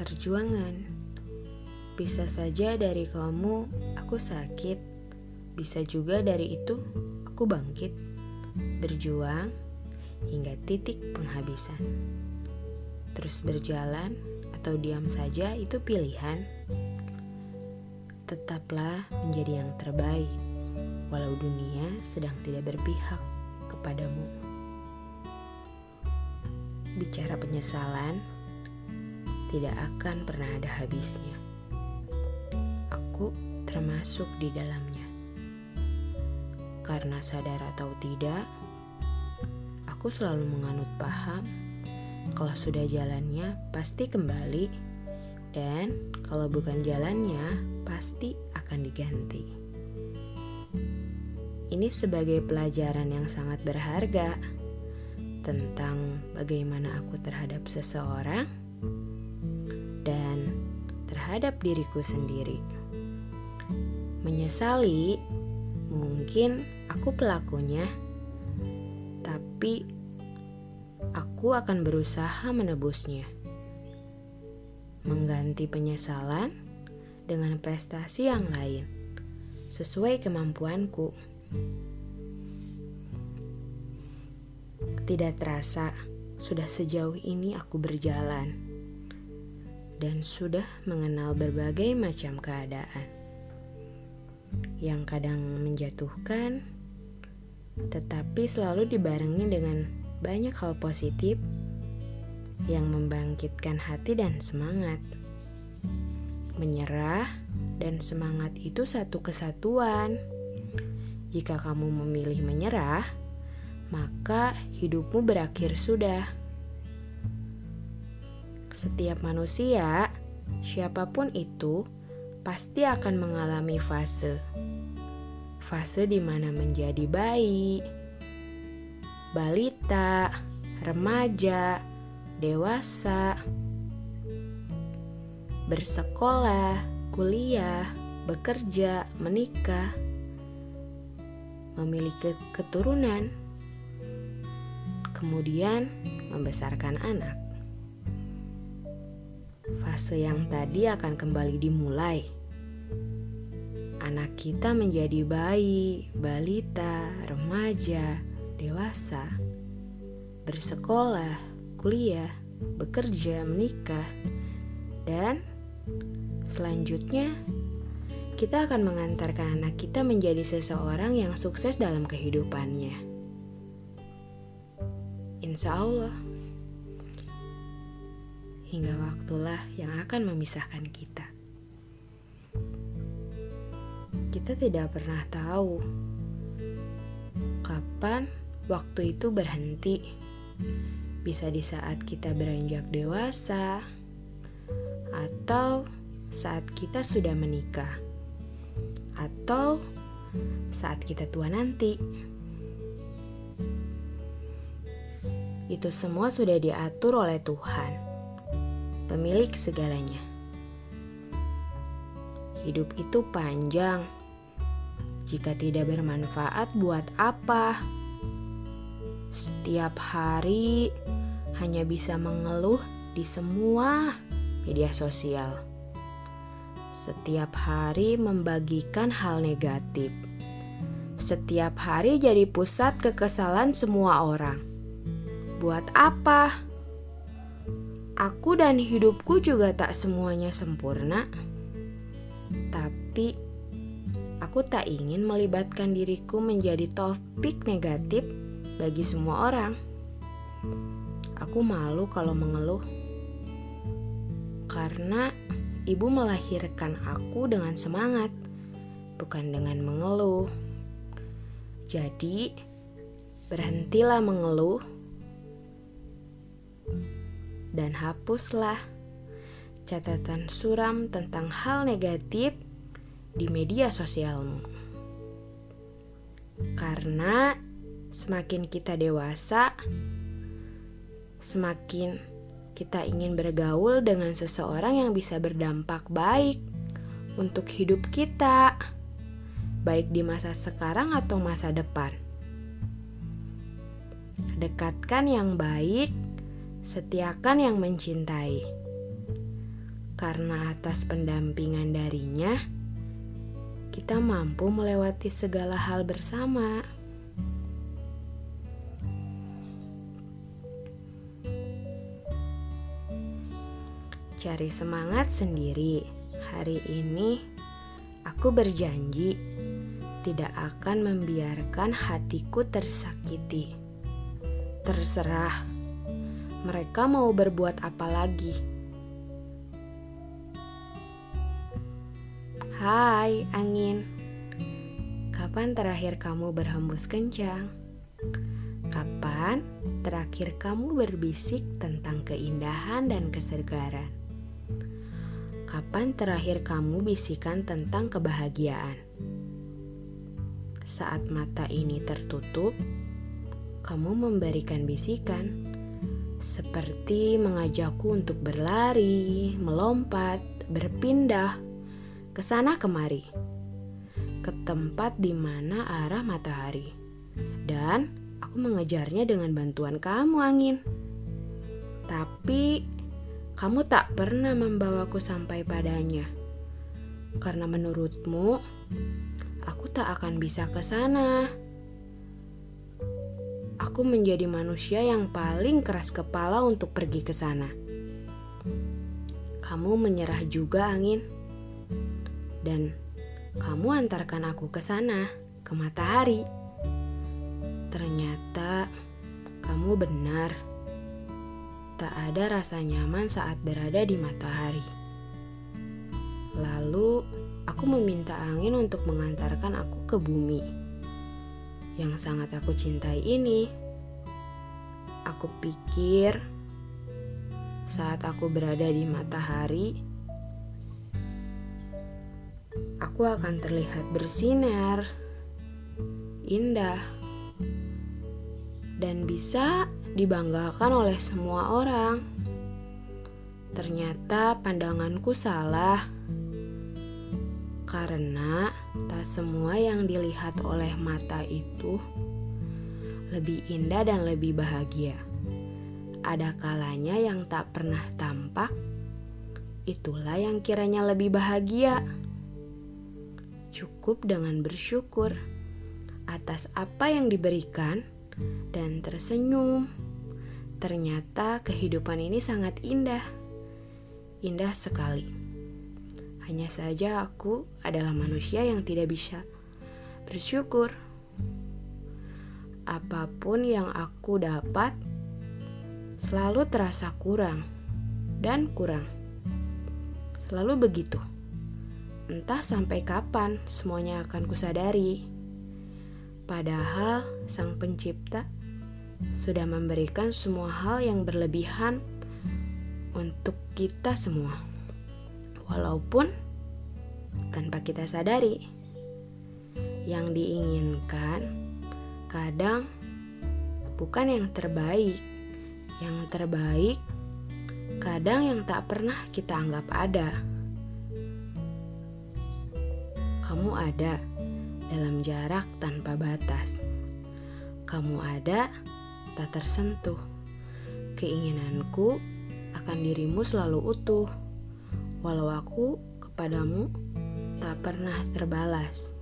perjuangan. Bisa saja dari kamu aku sakit, bisa juga dari itu aku bangkit, berjuang hingga titik penghabisan. Terus berjalan atau diam saja itu pilihan. Tetaplah menjadi yang terbaik, walau dunia sedang tidak berpihak kepadamu. Bicara penyesalan tidak akan pernah ada habisnya. Aku termasuk di dalamnya. Karena sadar atau tidak, aku selalu menganut paham kalau sudah jalannya pasti kembali dan kalau bukan jalannya pasti akan diganti. Ini sebagai pelajaran yang sangat berharga tentang bagaimana aku terhadap seseorang dan terhadap diriku sendiri. Menyesali, mungkin aku pelakunya, tapi aku akan berusaha menebusnya. Mengganti penyesalan dengan prestasi yang lain, sesuai kemampuanku. Tidak terasa, sudah sejauh ini aku berjalan dan sudah mengenal berbagai macam keadaan yang kadang menjatuhkan, tetapi selalu dibarengi dengan banyak hal positif yang membangkitkan hati dan semangat. Menyerah dan semangat itu satu kesatuan. Jika kamu memilih menyerah, maka hidupmu berakhir sudah. Setiap manusia, siapa pun itu, pasti akan mengalami fase. Fase di mana menjadi bayi, balita, remaja, dewasa, bersekolah, kuliah, bekerja, menikah, memiliki keturunan, kemudian membesarkan anak fase yang tadi akan kembali dimulai. Anak kita menjadi bayi, balita, remaja, dewasa, bersekolah, kuliah, bekerja, menikah, dan selanjutnya kita akan mengantarkan anak kita menjadi seseorang yang sukses dalam kehidupannya. Insya Allah hingga waktulah yang akan memisahkan kita. Kita tidak pernah tahu kapan waktu itu berhenti. Bisa di saat kita beranjak dewasa, atau saat kita sudah menikah, atau saat kita tua nanti. Itu semua sudah diatur oleh Tuhan pemilik segalanya. Hidup itu panjang. Jika tidak bermanfaat, buat apa? Setiap hari hanya bisa mengeluh di semua media sosial. Setiap hari membagikan hal negatif. Setiap hari jadi pusat kekesalan semua orang. Buat apa? Aku dan hidupku juga tak semuanya sempurna. Tapi aku tak ingin melibatkan diriku menjadi topik negatif bagi semua orang. Aku malu kalau mengeluh. Karena ibu melahirkan aku dengan semangat, bukan dengan mengeluh. Jadi, berhentilah mengeluh dan hapuslah catatan suram tentang hal negatif di media sosialmu. Karena semakin kita dewasa, semakin kita ingin bergaul dengan seseorang yang bisa berdampak baik untuk hidup kita, baik di masa sekarang atau masa depan. Dekatkan yang baik setiakan yang mencintai. Karena atas pendampingan darinya, kita mampu melewati segala hal bersama. Cari semangat sendiri. Hari ini aku berjanji tidak akan membiarkan hatiku tersakiti. Terserah mereka mau berbuat apa lagi. Hai, angin. Kapan terakhir kamu berhembus kencang? Kapan terakhir kamu berbisik tentang keindahan dan kesegaran? Kapan terakhir kamu bisikan tentang kebahagiaan? Saat mata ini tertutup, kamu memberikan bisikan seperti mengajakku untuk berlari, melompat, berpindah ke sana kemari, ke tempat di mana arah matahari, dan aku mengejarnya dengan bantuan kamu, angin. Tapi kamu tak pernah membawaku sampai padanya, karena menurutmu aku tak akan bisa ke sana. Aku menjadi manusia yang paling keras kepala untuk pergi ke sana. Kamu menyerah juga, angin, dan kamu antarkan aku ke sana, ke matahari. Ternyata kamu benar. Tak ada rasa nyaman saat berada di matahari. Lalu aku meminta angin untuk mengantarkan aku ke bumi yang sangat aku cintai ini. Aku pikir saat aku berada di matahari, aku akan terlihat bersinar, indah, dan bisa dibanggakan oleh semua orang. Ternyata pandanganku salah karena tak semua yang dilihat oleh mata itu lebih indah dan lebih bahagia. Ada kalanya yang tak pernah tampak, itulah yang kiranya lebih bahagia. Cukup dengan bersyukur atas apa yang diberikan dan tersenyum. Ternyata kehidupan ini sangat indah, indah sekali. Hanya saja aku adalah manusia yang tidak bisa bersyukur. Apa pun yang aku dapat selalu terasa kurang dan kurang. Selalu begitu. Entah sampai kapan semuanya akan kusadari. Padahal Sang Pencipta sudah memberikan semua hal yang berlebihan untuk kita semua walaupun tanpa kita sadari. Yang diinginkan kadang bukan yang terbaik. Yang terbaik kadang yang tak pernah kita anggap ada. Kamu ada dalam jarak tanpa batas. Kamu ada tak tersentuh. Keinginanku akan dirimu selalu utuh walau aku kepadamu tak pernah terbalas.